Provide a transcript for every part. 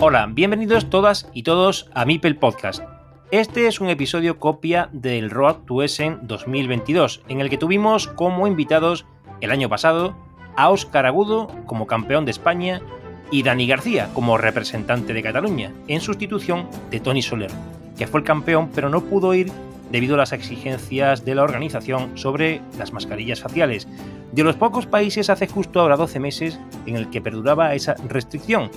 Hola, bienvenidos todas y todos a Mipel Podcast. Este es un episodio copia del Road to Essen 2022, en el que tuvimos como invitados el año pasado a Óscar Agudo como campeón de España y Dani García como representante de Cataluña, en sustitución de Tony Soler, que fue el campeón pero no pudo ir debido a las exigencias de la organización sobre las mascarillas faciales. De los pocos países hace justo ahora 12 meses en el que perduraba esa restricción,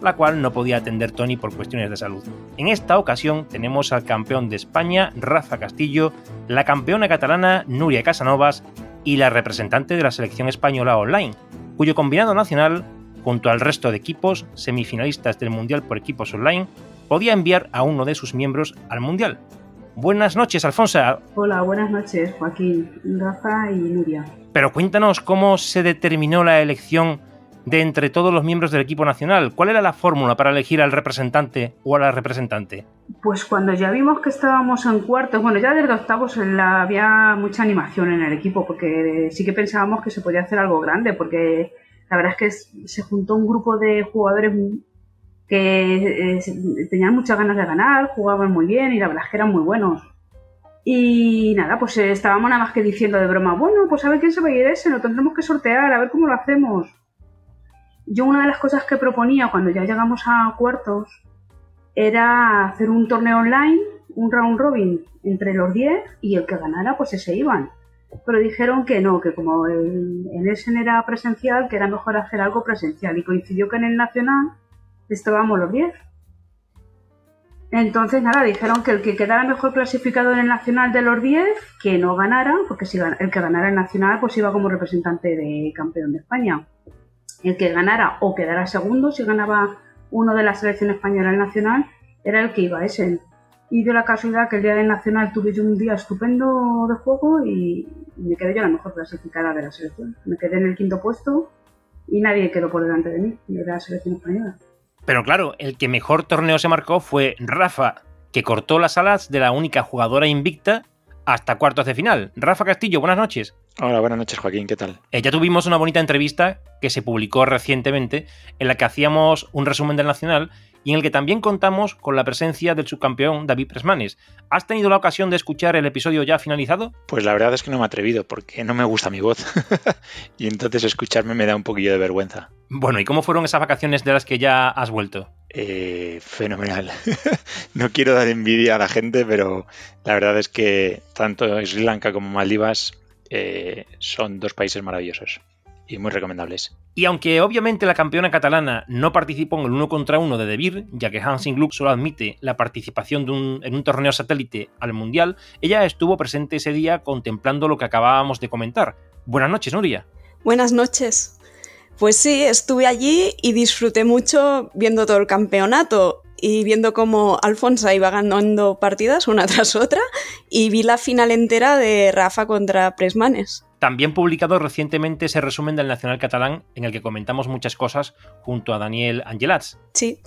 la cual no podía atender Tony por cuestiones de salud. En esta ocasión tenemos al campeón de España, Rafa Castillo, la campeona catalana, Nuria Casanovas, y la representante de la selección española online, cuyo combinado nacional, junto al resto de equipos semifinalistas del Mundial por equipos online, podía enviar a uno de sus miembros al Mundial. Buenas noches, Alfonso. Hola, buenas noches, Joaquín, Rafa y Nuria. Pero cuéntanos cómo se determinó la elección de entre todos los miembros del equipo nacional? ¿Cuál era la fórmula para elegir al representante o a la representante? Pues cuando ya vimos que estábamos en cuartos, bueno, ya desde octavos había mucha animación en el equipo, porque sí que pensábamos que se podía hacer algo grande, porque la verdad es que se juntó un grupo de jugadores que eh, tenían muchas ganas de ganar, jugaban muy bien y la verdad es que eran muy buenos. Y nada, pues eh, estábamos nada más que diciendo de broma, bueno, pues a ver quién se va a ir ese, lo tendremos que sortear, a ver cómo lo hacemos. Yo una de las cosas que proponía cuando ya llegamos a cuartos era hacer un torneo online, un round robin entre los 10 y el que ganara pues ese iban. Pero dijeron que no, que como el, el Essen era presencial, que era mejor hacer algo presencial. Y coincidió que en el Nacional estábamos los 10. Entonces, nada, dijeron que el que quedara mejor clasificado en el Nacional de los 10, que no ganara, porque si el que ganara el Nacional, pues iba como representante de campeón de España el que ganara o quedara segundo, si ganaba uno de la selección española el nacional, era el que iba a ese. Y dio la casualidad que el día del nacional tuve yo un día estupendo de juego y me quedé yo la mejor clasificada de la selección. Me quedé en el quinto puesto y nadie quedó por delante de mí, de la selección española. Pero claro, el que mejor torneo se marcó fue Rafa, que cortó las alas de la única jugadora invicta hasta cuartos de final. Rafa Castillo, buenas noches. Hola, buenas noches Joaquín, ¿qué tal? Eh, ya tuvimos una bonita entrevista que se publicó recientemente en la que hacíamos un resumen del Nacional y en el que también contamos con la presencia del subcampeón David Presmanes. ¿Has tenido la ocasión de escuchar el episodio ya finalizado? Pues la verdad es que no me he atrevido porque no me gusta mi voz y entonces escucharme me da un poquillo de vergüenza. Bueno, ¿y cómo fueron esas vacaciones de las que ya has vuelto? Eh, fenomenal. no quiero dar envidia a la gente, pero la verdad es que tanto Sri Lanka como Maldivas eh, son dos países maravillosos y muy recomendables. Y aunque obviamente la campeona catalana no participó en el uno contra uno de Debir, ya que Hansing Gluck solo admite la participación en un torneo satélite al Mundial, ella estuvo presente ese día contemplando lo que acabábamos de comentar. Buenas noches, Nuria. Buenas noches. Pues sí, estuve allí y disfruté mucho viendo todo el campeonato y viendo cómo Alfonso iba ganando partidas una tras otra y vi la final entera de Rafa contra Presmanes. También publicado recientemente ese resumen del Nacional Catalán en el que comentamos muchas cosas junto a Daniel Angelats. Sí.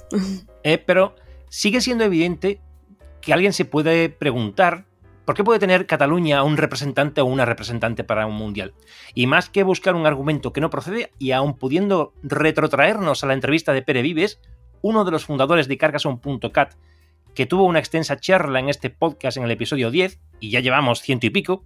Eh, pero sigue siendo evidente que alguien se puede preguntar ¿Por qué puede tener Cataluña un representante o una representante para un mundial? Y más que buscar un argumento que no procede, y aun pudiendo retrotraernos a la entrevista de Pere Vives, uno de los fundadores de Cargason.cat, que tuvo una extensa charla en este podcast en el episodio 10, y ya llevamos ciento y pico,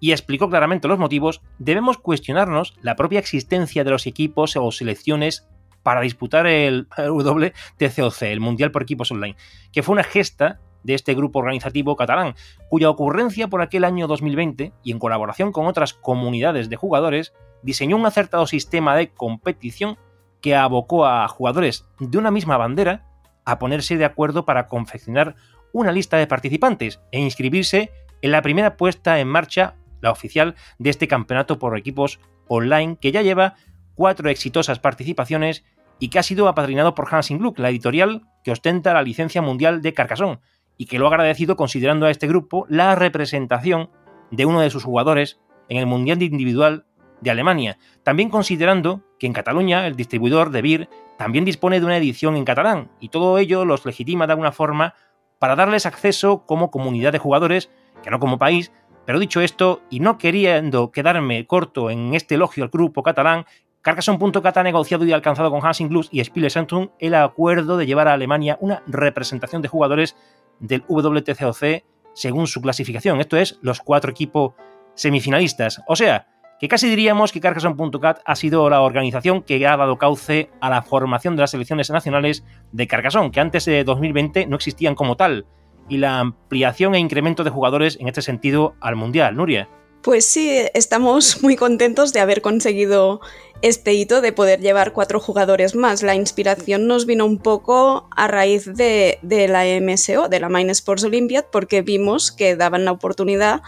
y explicó claramente los motivos, debemos cuestionarnos la propia existencia de los equipos o selecciones para disputar el WTCOC, el Mundial por Equipos Online, que fue una gesta de este grupo organizativo catalán, cuya ocurrencia por aquel año 2020 y en colaboración con otras comunidades de jugadores diseñó un acertado sistema de competición que abocó a jugadores de una misma bandera a ponerse de acuerdo para confeccionar una lista de participantes e inscribirse en la primera puesta en marcha, la oficial, de este campeonato por equipos online que ya lleva cuatro exitosas participaciones y que ha sido apadrinado por Hansing Gluck, la editorial que ostenta la licencia mundial de Carcassonne, y que lo ha agradecido considerando a este grupo la representación de uno de sus jugadores en el Mundial Individual de Alemania, también considerando que en Cataluña el distribuidor de BIR también dispone de una edición en catalán, y todo ello los legitima de alguna forma para darles acceso como comunidad de jugadores, que no como país, pero dicho esto, y no queriendo quedarme corto en este elogio al grupo catalán, Carcassonne.cat ha negociado y alcanzado con Hansing Blues y Spiele Centrum el acuerdo de llevar a Alemania una representación de jugadores del WTCOC según su clasificación, esto es, los cuatro equipos semifinalistas. O sea, que casi diríamos que Carcassonne.cat ha sido la organización que ha dado cauce a la formación de las selecciones nacionales de Carcassonne, que antes de 2020 no existían como tal, y la ampliación e incremento de jugadores en este sentido al Mundial. Nuria. Pues sí, estamos muy contentos de haber conseguido este hito de poder llevar cuatro jugadores más. La inspiración nos vino un poco a raíz de, de la MSO, de la Mine Sports Olympiad, porque vimos que daban la oportunidad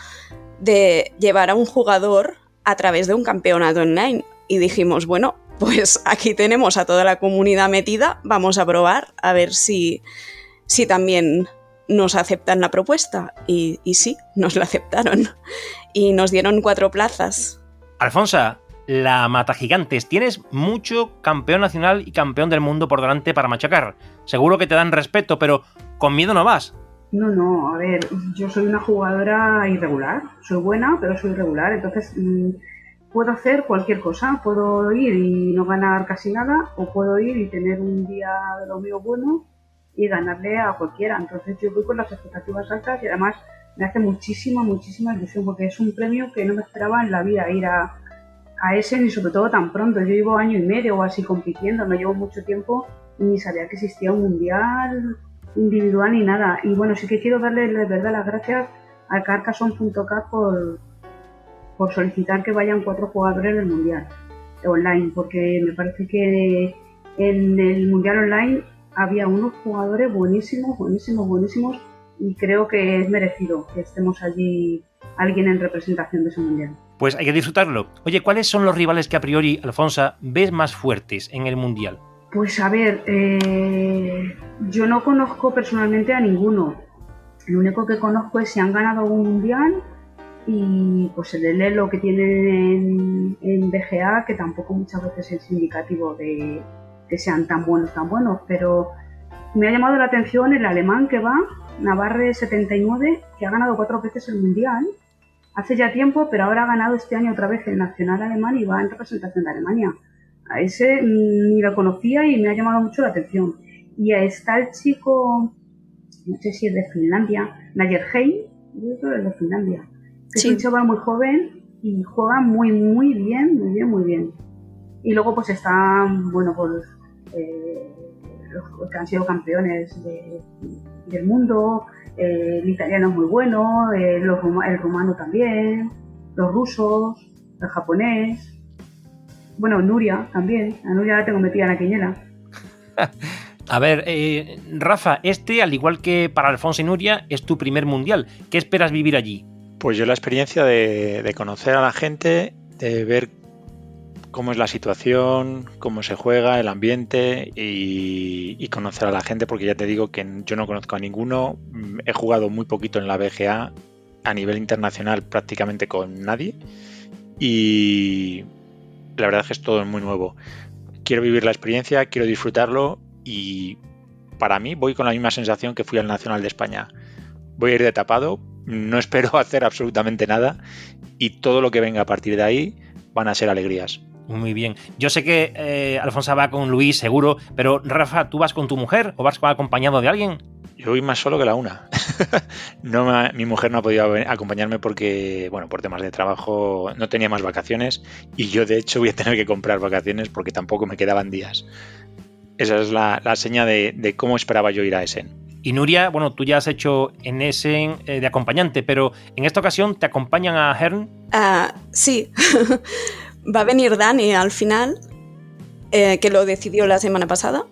de llevar a un jugador a través de un campeonato online. Y dijimos, bueno, pues aquí tenemos a toda la comunidad metida, vamos a probar a ver si, si también nos aceptan la propuesta. Y, y sí, nos la aceptaron. Y nos dieron cuatro plazas. Alfonsa, la Mata Gigantes, tienes mucho campeón nacional y campeón del mundo por delante para machacar. Seguro que te dan respeto, pero con miedo no vas. No, no, a ver, yo soy una jugadora irregular. Soy buena, pero soy irregular. Entonces, mmm, puedo hacer cualquier cosa. Puedo ir y no ganar casi nada, o puedo ir y tener un día de lo mío bueno y ganarle a cualquiera. Entonces, yo voy con las expectativas altas y además me hace muchísima, muchísima ilusión porque es un premio que no me esperaba en la vida ir a, a ese, ni sobre todo tan pronto. Yo llevo año y medio o así compitiendo, no llevo mucho tiempo ni sabía que existía un mundial individual ni nada. Y bueno, sí que quiero darle de verdad las gracias a Carcassonne.cat por, por solicitar que vayan cuatro jugadores del mundial online, porque me parece que en el mundial online había unos jugadores buenísimos, buenísimos, buenísimos, y creo que es merecido que estemos allí alguien en representación de ese mundial. Pues hay que disfrutarlo. Oye, ¿cuáles son los rivales que a priori, Alfonsa, ves más fuertes en el mundial? Pues a ver, eh, yo no conozco personalmente a ninguno. Lo único que conozco es si han ganado un mundial y pues el Lelo que tienen en, en, BGA, que tampoco muchas veces es indicativo de que sean tan buenos, tan buenos, pero me ha llamado la atención el alemán que va, Navarre 79, que ha ganado cuatro veces el mundial, hace ya tiempo, pero ahora ha ganado este año otra vez el nacional alemán y va en representación de Alemania. A ese ni lo conocía y me ha llamado mucho la atención. Y está el chico, no sé si es de Finlandia, Najerheim, yo creo que es de Finlandia. Es un chaval muy joven y juega muy, muy bien, muy bien, muy bien. Y luego pues están, bueno, pues eh, los que han sido campeones de, del mundo, eh, el italiano es muy bueno, eh, los, el rumano también, los rusos, el japonés, bueno, Nuria también. A Nuria la tengo metida en la quiniela. A ver, eh, Rafa, este, al igual que para Alfonso y Nuria, es tu primer mundial. ¿Qué esperas vivir allí? Pues yo la experiencia de, de conocer a la gente, de ver cómo es la situación, cómo se juega, el ambiente y, y, conocer a la gente, porque ya te digo que yo no conozco a ninguno. He jugado muy poquito en la BGA, a nivel internacional prácticamente con nadie. Y, la verdad es que es todo muy nuevo. Quiero vivir la experiencia, quiero disfrutarlo y para mí voy con la misma sensación que fui al Nacional de España. Voy a ir de tapado, no espero hacer absolutamente nada y todo lo que venga a partir de ahí van a ser alegrías. Muy bien. Yo sé que eh, Alfonso va con Luis, seguro, pero Rafa, ¿tú vas con tu mujer o vas acompañado de alguien? Yo voy más solo que la una. no me, mi mujer no ha podido acompañarme porque, bueno, por temas de trabajo no tenía más vacaciones y yo de hecho voy a tener que comprar vacaciones porque tampoco me quedaban días. Esa es la, la seña de, de, cómo esperaba yo ir a Essen. Y Nuria, bueno, tú ya has hecho en ese eh, de acompañante, pero en esta ocasión te acompañan a Hern. Ah, sí. Va a venir Dani al final, eh, que lo decidió la semana pasada.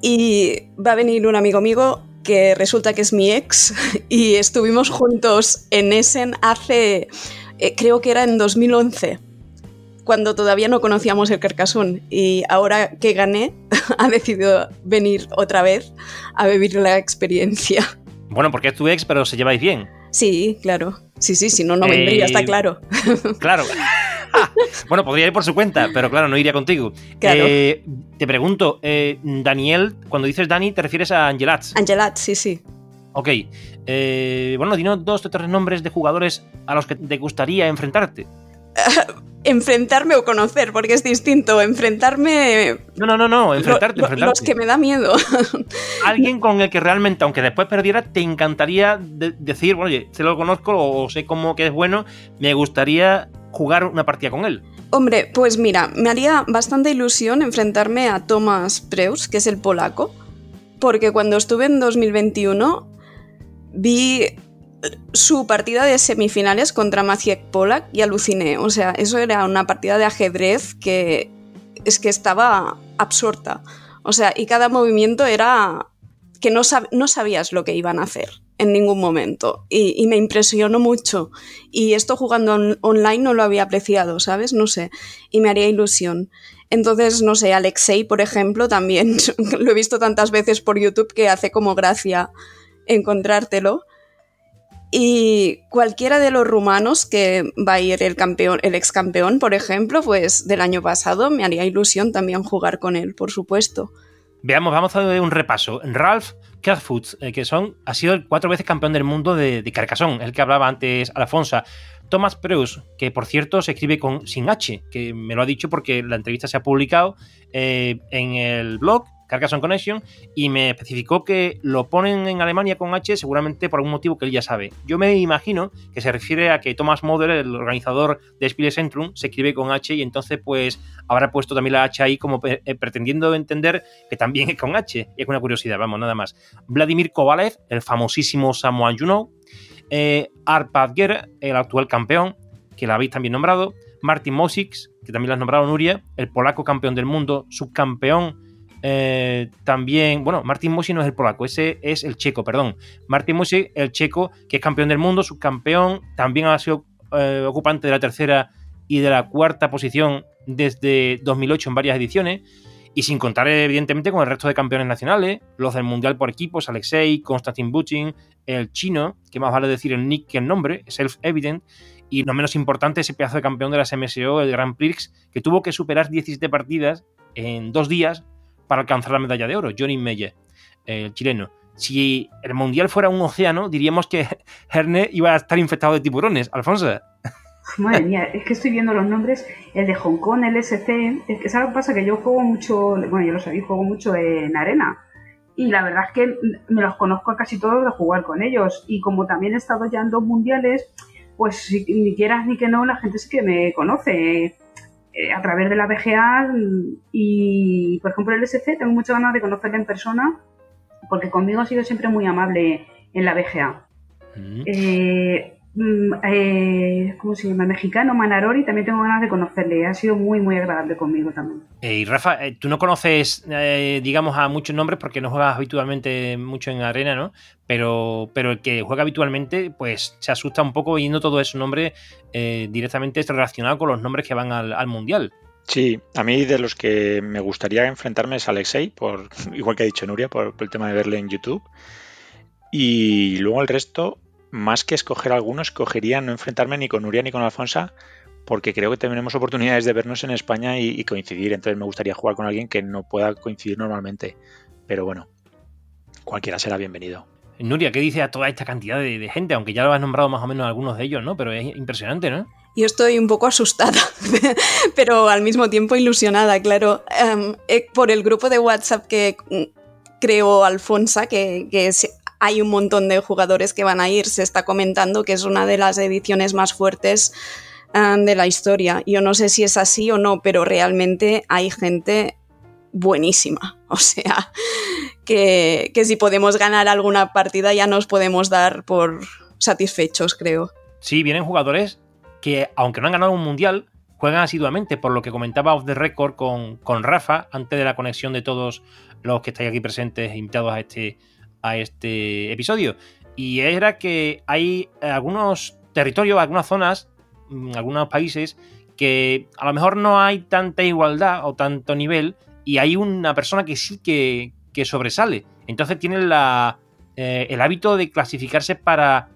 Y va a venir un amigo mío que resulta que es mi ex y estuvimos juntos en Essen hace, eh, creo que era en 2011 cuando todavía no conocíamos el Carcassonne y ahora que gané ha decidido venir otra vez a vivir la experiencia. Bueno, porque es tu ex, pero se lleváis bien. Sí, claro. Sí, sí, si no, no vendría, está eh, claro. Claro. bueno, podría ir por su cuenta, pero claro, no iría contigo. Claro. Eh, te pregunto, eh, Daniel, cuando dices Dani, ¿te refieres a Angelats? Angelats, sí, sí. Ok. bueno, dinos dos o tres nombres de jugadores a los que te gustaría enfrentarte. enfrentarme o conocer, porque es distinto. Enfrentarme. No, no, no, no, enfrentarte, enfrentarte. Los que me da miedo. Alguien con el que realmente, aunque después perdiera, te encantaría decir, bueno, oye, se lo conozco o sé cómo que es bueno, me gustaría jugar una partida con él. Hombre, pues mira, me haría bastante ilusión enfrentarme a Thomas Preus, que es el polaco, porque cuando estuve en 2021 vi su partida de semifinales contra Maciek Polak y aluciné. O sea, eso era una partida de ajedrez que es que estaba absorta. O sea, y cada movimiento era que no sabías lo que iban a hacer en ningún momento. Y, me impresionó mucho. Y esto jugando online no lo había apreciado, ¿sabes? No sé. Y me haría ilusión. Entonces, no sé, Alexei, por ejemplo, también lo he visto tantas veces por YouTube que hace como gracia encontrártelo. Y cualquiera de los rumanos que va a ir el campeón, el ex campeón, por ejemplo, pues del año pasado, me haría ilusión también jugar con él, por supuesto. Veamos, vamos a ver un repaso. Ralph Kerfoot, eh, que son, ha sido cuatro veces campeón del mundo de, de Carcassonne, el que hablaba antes Alfonso. Thomas Preus, que por cierto se escribe con sin H, que me lo ha dicho porque la entrevista se ha publicado eh, en el blog Carcassonne Connection y me especificó que lo ponen en Alemania con H seguramente por algún motivo que él ya sabe. Yo me imagino que se refiere a que Thomas Moder, el organizador de Spiele Centrum, se escribe con H y entonces pues habrá puesto también la H ahí como eh, pretendiendo entender que también es con H. Y es una curiosidad, vamos, nada más. Vladimir Kovalev, el famosísimo Samoan Juno. Eh, Arpad Ger, el actual campeón, que la habéis también nombrado. Martin Mosix, que también lo has nombrado Nuria, el polaco campeón del mundo, subcampeón eh, también, bueno, Martin Mosi no es el polaco, ese es el checo, perdón. Martin Mosi, el checo, que es campeón del mundo, subcampeón, también ha sido eh, ocupante de la tercera y de la cuarta posición desde 2008 en varias ediciones. Y sin contar, evidentemente, con el resto de campeones nacionales, los del Mundial por equipos, Alexei, Konstantin Buchin, el chino, que más vale decir el nick que el nombre, self-evident, y no menos importante, ese pedazo de campeón de las MSO, el Grand Prix, que tuvo que superar 17 partidas en dos días para alcanzar la medalla de oro, Johnny Meyer, el chileno. Si el mundial fuera un océano, diríamos que Herne iba a estar infectado de tiburones. Alfonso. Madre mía, es que estoy viendo los nombres, el de Hong Kong, el SC, es que ¿sabes pasa? Que yo juego mucho, bueno, yo lo sabéis, juego mucho en arena. Y la verdad es que me los conozco a casi todos de jugar con ellos. Y como también he estado ya en dos mundiales, pues ni quieras ni que no, la gente sí que me conoce. Eh, a través de la BGA y, por ejemplo, el SC, tengo muchas ganas de conocerle en persona porque conmigo ha sido siempre muy amable en la BGA. Mm. Eh, eh, ¿Cómo se llama? Mexicano, Manarori, también tengo ganas de conocerle. Ha sido muy, muy agradable conmigo también. y Rafa, tú no conoces, digamos, a muchos nombres porque no juegas habitualmente mucho en arena, ¿no? pero, pero el que juega habitualmente, pues se asusta un poco viendo todos esos nombres eh, directamente relacionados con los nombres que van al, Mundial. Sí, a mí de los que me gustaría enfrentarme es Alexei, por, igual que ha dicho Nuria, por, el tema de verle en YouTube. Y luego el resto, más que escoger algunos, escogería no enfrentarme ni con Nuria ni con Alfonso, porque creo que tenemos oportunidades de vernos en España y, y, coincidir. Entonces me gustaría jugar con alguien que no pueda coincidir normalmente. Pero bueno, cualquiera será bienvenido. Nuria, ¿qué dice a toda esta cantidad de, gente? Aunque ya lo has nombrado más o menos algunos de ellos, ¿no? Pero es impresionante, ¿no? Yo estoy un poco asustada, pero al mismo tiempo ilusionada, claro. Em, eh, por el grupo de WhatsApp que creó Alfonso, que, hay un montón de jugadores que van a ir, se está comentando que es una de las ediciones más fuertes em, de la historia. Yo no sé si es así o no, pero realmente hay gente buenísima. O sea, que, que si podemos ganar alguna partida ya nos podemos dar por satisfechos, creo. Sí, vienen jugadores que, aunque no han ganado un mundial, juegan asiduamente, por lo que comentaba off the record con, con Rafa, antes de la conexión de todos los que estáis aquí presentes e invitados a este, a este episodio. Y era que hay algunos territorios, algunas zonas, mm, algunos países que a lo mejor no hay tanta igualdad o tanto nivel y hay una persona que sí que, que sobresale. Entonces tienen la, eh, el hábito de clasificarse para,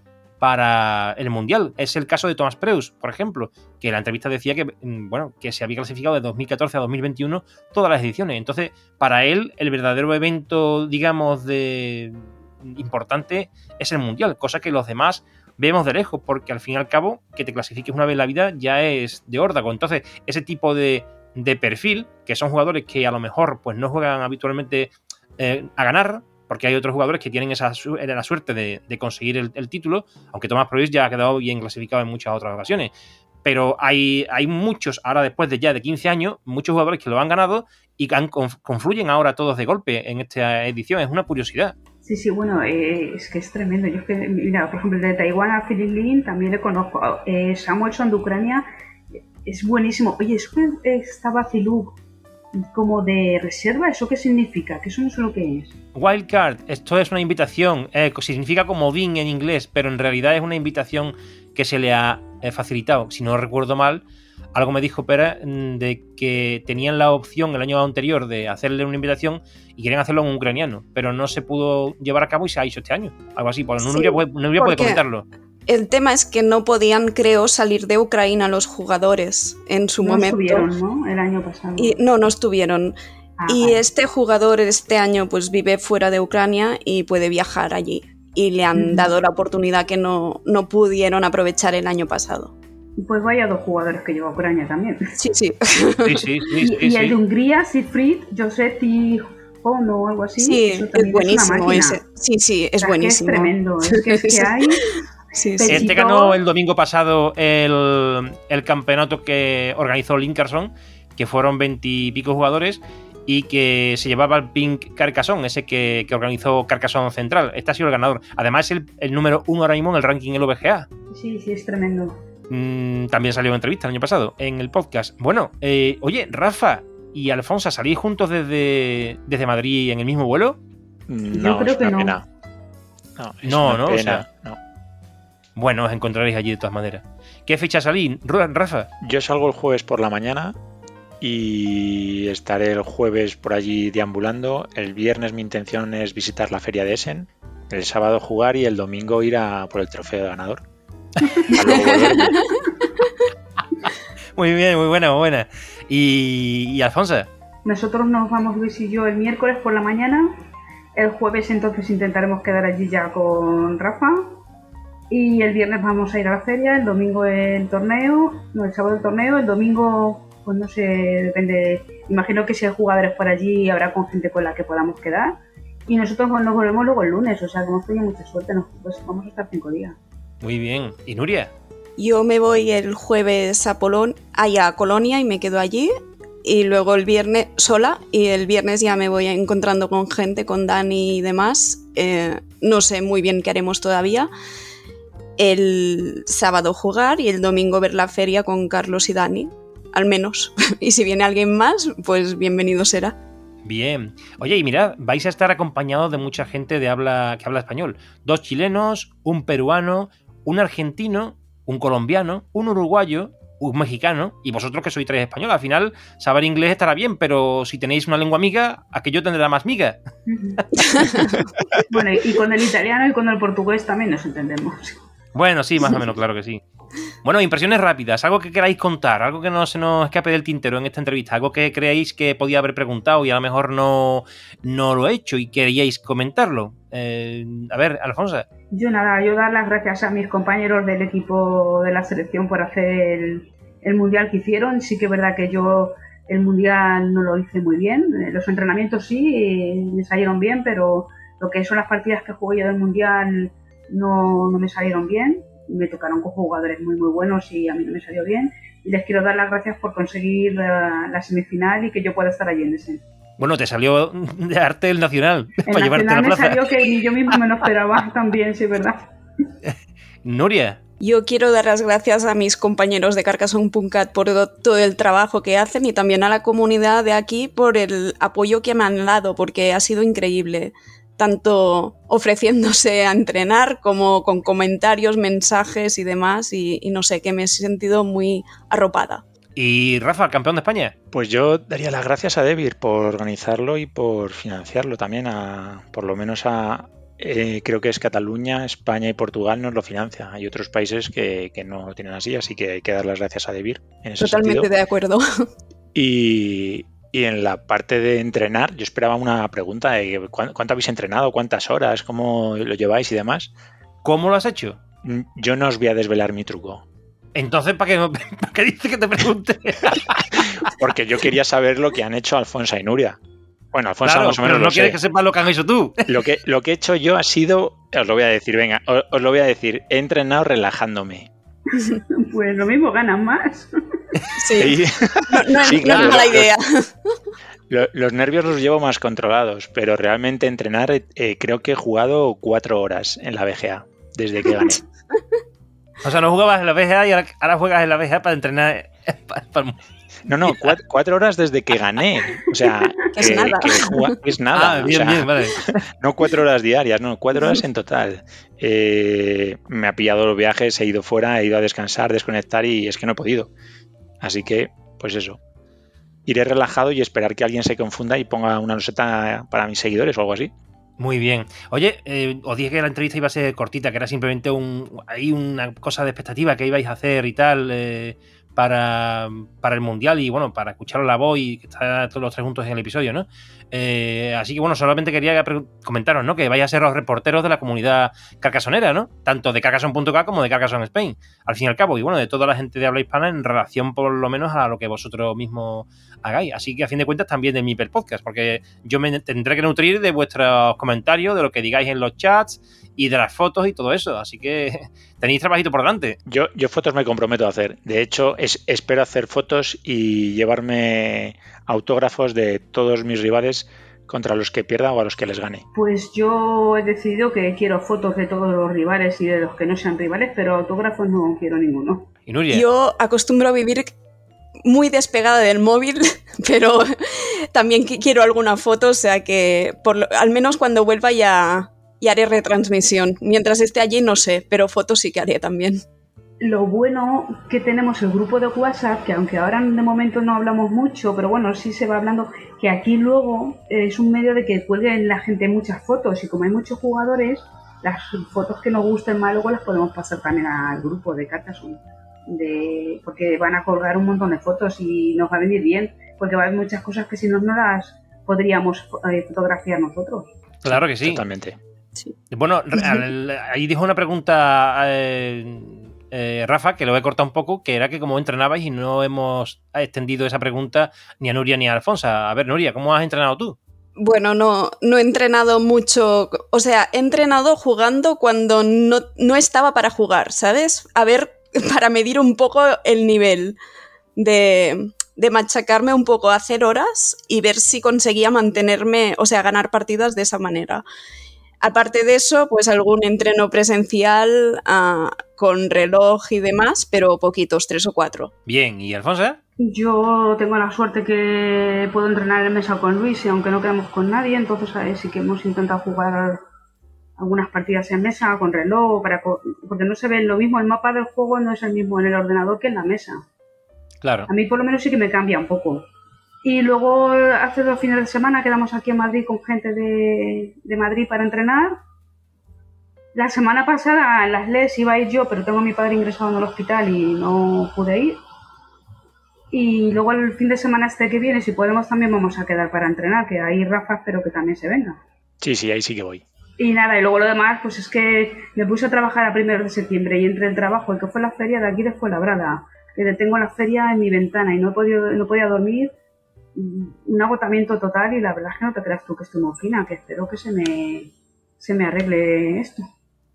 para el Mundial. Es el caso de Thomas Preus, por ejemplo, que en la entrevista decía que, mm, bueno, que se había clasificado de 2014 a 2021 todas las ediciones. Entonces, para él, el verdadero evento, digamos, de importante es el Mundial, cosa que los demás vemos de lejos, porque al fin y al cabo, que te clasifiques una vez en la vida ya es de órdago. Entonces, ese tipo de, de perfil, que son jugadores que a lo mejor pues no juegan habitualmente eh, a ganar, porque hay otros jugadores que tienen esa la suerte de, conseguir el, título, aunque Tomás Provis ya ha quedado bien clasificado en muchas otras ocasiones. Pero hay, hay muchos, ahora después de ya de 15 años, muchos jugadores que lo han ganado y que confluyen ahora todos de golpe en esta edición. Es una curiosidad. Sí, sí, bueno, eh, es que es tremendo. Yo es que, mira, por ejemplo, de Taiwán a Philip Lin también le conozco. Eh, Samuelson de Ucrania es buenísimo. Oye, es que estaba Zilug como de reserva, ¿eso qué significa? Que eso no sé lo que es. Wildcard, esto es una invitación, eh, significa como BIN en inglés, pero en realidad es una invitación que se le ha eh, facilitado. Si no recuerdo mal, algo me dijo Pera mm, de que tenían la opción el año anterior de hacerle una invitación y querían hacerlo en ucraniano, pero no se pudo llevar a cabo y se ha hecho este año. Algo así, pues no, no, puede comentarlo. El tema es que no podían, creo, salir de Ucrania los jugadores en su no momento. Estuvieron, ¿no? El año pasado. Y, no, no estuvieron. Ah, y este jugador este año pues vive fuera de Ucrania y puede viajar allí. Y le han dado la oportunidad que no, no pudieron aprovechar el año pasado. Pues vaya dos jugadores que lleva a Ucrania también. Sí, sí. sí, sí, sí y, el de Hungría, Siegfried, Josep y o algo así. Sí, es buenísimo ese. Sí, sí, es buenísimo. Es tremendo. Es que, es que hay este ganó el domingo pasado el, campeonato que organizó Linkerson, que fueron veintipico jugadores y que se llevaba el Pink Carcassonne, ese que, organizó Carcassonne Central. Este ha sido el ganador. Además, es el, número uno ahora mismo en el ranking del VGA. Sí, sí, es tremendo. Mm, también salió en entrevista el año pasado en el podcast. Bueno, eh, oye, Rafa y Alfonso, ¿salís juntos desde, desde Madrid en el mismo vuelo? No, Yo creo que no. No, no, no, o sea, no. Bueno, os encontraréis allí de todas maneras. ¿Qué fecha salí, Rafa? Yo salgo el jueves por la mañana y estaré el jueves por allí deambulando. El viernes mi intención es visitar la feria de Essen, el sábado jugar y el domingo ir a por el trofeo de ganador. muy bien, muy buena, muy buena. ¿Y, y Alfonso? Nosotros nos vamos Luis y yo el miércoles por la mañana. El jueves entonces intentaremos quedar allí ya con Rafa y el viernes vamos a ir a la feria, el domingo el torneo, no, el sábado el torneo, el domingo, pues no sé, depende. Imagino que si hay jugadores por allí habrá con gente con la que podamos quedar. Y nosotros nos volvemos luego el lunes, o sea que hemos tenido mucha suerte, nos, pues vamos a estar cinco días. Muy bien. ¿Y Nuria? Yo me voy el jueves a Polón, allá a Colonia y me quedo allí. Y luego el viernes sola y el viernes ya me voy encontrando con gente, con Dani y demás. Eh, no sé muy bien qué haremos todavía el sábado jugar y el domingo ver la feria con Carlos y Dani, al menos. y si viene alguien más, pues bienvenido será. Bien. Oye, y mirad, vais a estar acompañados de mucha gente de habla, que habla español. Dos chilenos, un peruano, un argentino, un colombiano, un uruguayo, un mexicano, y vosotros que sois tres españoles. Al final, saber inglés estará bien, pero si tenéis una lengua amiga, aquello tendrá más miga. bueno, y con el italiano y con el portugués también nos entendemos. Bueno, sí, más o menos, claro que sí. Bueno, impresiones rápidas, algo que queráis contar, algo que no se nos escape del tintero en esta entrevista, algo que creéis que podía haber preguntado y a lo mejor no, no lo he hecho y queríais comentarlo. Eh, a ver, Alfonso. Yo nada, yo dar las gracias a mis compañeros del equipo de la selección por hacer el, el mundial que hicieron. Sí que es verdad que yo el mundial no lo hice muy bien. Eh, los entrenamientos sí, eh, me salieron bien, pero lo que son las partidas que jugué yo del mundial no, no me salieron bien, me tocaron con jugadores muy muy buenos y a mí no me salió bien. Y les quiero dar las gracias por conseguir la, semifinal y que yo pueda estar allí en ese. Bueno, te salió de arte el nacional El para llevarte a la nacional me plaza. salió que ni yo mismo me lo esperaba también, sí, ¿verdad? Nuria, Yo quiero dar las gracias a mis compañeros de Carcassonne Puncat por do- todo el trabajo que hacen y también a la comunidad de aquí por el apoyo que me han dado, porque ha sido increíble. Tanto ofreciéndose a entrenar como con comentarios, mensajes y demás, y, y no sé, que me he sentido muy arropada. y Rafa, campeón de España. Pues yo daría las gracias a Debir por organizarlo y por financiarlo también, a, por lo menos a, eh, creo que es Cataluña, España y Portugal nos lo financia. Hay otros países que, que no lo tienen así, así que hay que dar las gracias a Debir en ese Totalmente sentido. de acuerdo. Y, y en la parte de entrenar, yo esperaba una pregunta de ¿cuán- cuánto habéis entrenado, cuántas horas, cómo lo lleváis y demás. ¿Cómo lo has hecho? Mm, Yo no os voy a desvelar mi truco, Entonces, ¿para qué, no- ¿para qué dices que te pregunte? porque yo quería saber lo que han hecho Alfonso y Nuria. Bueno, Alfonso Claro, más o pero menos no lo quieres sé. que sepas lo que han hecho tú. Lo que, lo que he hecho yo ha sido, os lo voy a decir, venga, os, os lo voy a decir, he entrenado relajándome. Pues lo mismo, ganan más. Sí, Y no, no es- Sí, no es claro, mala los- idea. lo- los nervios los llevo más controlados, pero realmente entrenar eh, creo que he jugado cuatro horas en la BGA desde que gané. O sea, no jugabas en la BGA y ahora, ahora juegas en la BGA para entrenar. No, no, cuat- cuatro, horas desde que gané. O sea, Que es nada. que juga- que es nada. Ah, o bien, sea, bien, vale. No cuatro horas diarias, no, cuatro horas en total. Eh, me ha pillado los viajes, he ido fuera, he ido a descansar, desconectar y es que no he podido. Así que, pues eso. Iré relajado y esperar que alguien se confunda y ponga una roseta para mis seguidores o algo así. Muy bien. Oye, eh, os dije que la entrevista iba a ser cortita, que era simplemente un, ahí una cosa de expectativa que ibais a hacer y tal eh, para, para el Mundial y bueno, para escucharos la voz y que está todos los tres juntos en el episodio, ¿no? Eh, así que bueno, solamente quería comentaros, ¿no? Que vais a ser los reporteros de la comunidad carcasonera, ¿no? Tanto de Carcason.k como de Carcason Spain, al fin y al cabo, y bueno, de toda la gente de habla hispana en relación por lo menos a lo que vosotros mismos hagáis. Así que a fin de cuentas también de mi podcast, porque yo me tendré que nutrir de vuestros comentarios, de lo que digáis en los chats y de las fotos y todo eso. Así que tenéis trabajito por delante. Yo, yo fotos me comprometo a hacer. De hecho, es- espero hacer fotos y llevarme autógrafos de todos mis rivales contra los que pierda o a los que les gane. Pues yo he decidido que quiero fotos de todos los rivales y de los que no sean rivales, pero autógrafos no quiero ninguno. Y Nuria, Yo acostumbro a vivir muy despegada del móvil, pero también qui- quiero alguna foto, o sea que por lo- al menos cuando vuelva ya, ya haré retransmisión. Mientras esté allí no sé, pero fotos sí que haré también. Lo bueno que tenemos el grupo de WhatsApp, que aunque ahora de momento no hablamos mucho, pero bueno, sí se va hablando, que aquí luego eh, es un medio de que cuelguen la gente muchas fotos y como hay muchos jugadores, las fotos que nos gusten más luego las podemos pasar también al grupo de. De, porque van a colgar un montón de fotos y nos va a venir bien, porque va a haber muchas cosas que si no, no las podríamos eh, fotografiar nosotros. claro que sí. Totalmente. Bueno, ahí dijo una pregunta eh, eh, Rafa, que lo he cortado un poco, que era que como entrenabais y no hemos extendido esa pregunta ni a Nuria ni a Alfonsa. A ver, Nuria, ¿cómo has entrenado tú? Bueno, no, no he entrenado mucho, o sea, he entrenado jugando cuando no, no estaba para jugar, ¿sabes? A ver, para medir un poco el nivel de, de machacarme un poco, hacer horas y ver si conseguía mantenerme, o sea, ganar partidas de esa manera. Aparte de eso, pues algún entreno presencial ah, con reloj y demás, pero poquitos, tres o cuatro. Bien, ¿y Alfonsa? Yo tengo la suerte que puedo entrenar en mesa con Luis y aunque no quedamos con nadie, entonces sí que hemos intentado jugar algunas partidas en mesa con reloj, para co- porque no se ve lo mismo, el mapa del juego no es el mismo en el ordenador que en la mesa. Claro. A mí por lo menos sí que me cambia un poco. Y luego hace dos fines de semana quedamos aquí en Madrid con gente de, de Madrid para entrenar. La semana pasada en las LES iba a ir yo, pero tengo a mi padre ingresado en el hospital y no pude ir. Y luego el fin de semana este que viene, si podemos, también vamos a quedar para entrenar, que ahí Rafa espero que también se venga. Sí, sí, ahí sí que voy. Y nada, y luego lo demás, pues es que me puse a trabajar a primeros de septiembre y entre el trabajo, el que fue la feria de aquí de Fuenlabrada, que tengo la feria en mi ventana y no he podido, no podía dormir, un agotamiento total y la verdad es que no te creas tú que estoy muy fina, que espero que se me, se me arregle esto.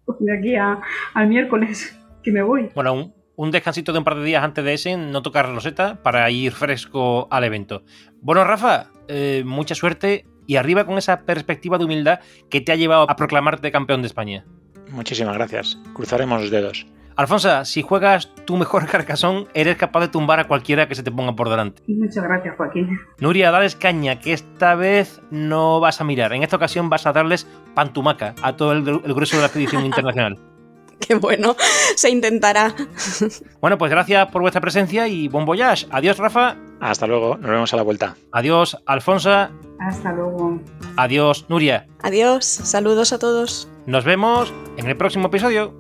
De aquí a, al miércoles, que me voy. Bueno, un, un descansito de un par de días antes de ese, no tocar Roseta para ir fresco al evento. Bueno, Rafa, eh, mucha suerte y arriba con esa perspectiva de humildad que te ha llevado a proclamarte campeón de España. Muchísimas gracias. Cruzaremos los dedos. Alfonso, si juegas tu mejor carcasón, eres capaz de tumbar a cualquiera que se te ponga por delante. Muchas gracias, Joaquín. Nuria, dales caña, que esta vez no vas a mirar. En esta ocasión vas a darles pantumaca a todo el, el grueso de la expedición internacional. Qué bueno, se intentará. Bueno, pues gracias por vuestra presencia y buen voyage. Adiós, Rafa. Hasta luego, nos vemos a la vuelta. Adiós, Alfonso. Hasta luego. Adiós, Nuria. Adiós, saludos a todos. Nos vemos en el próximo episodio.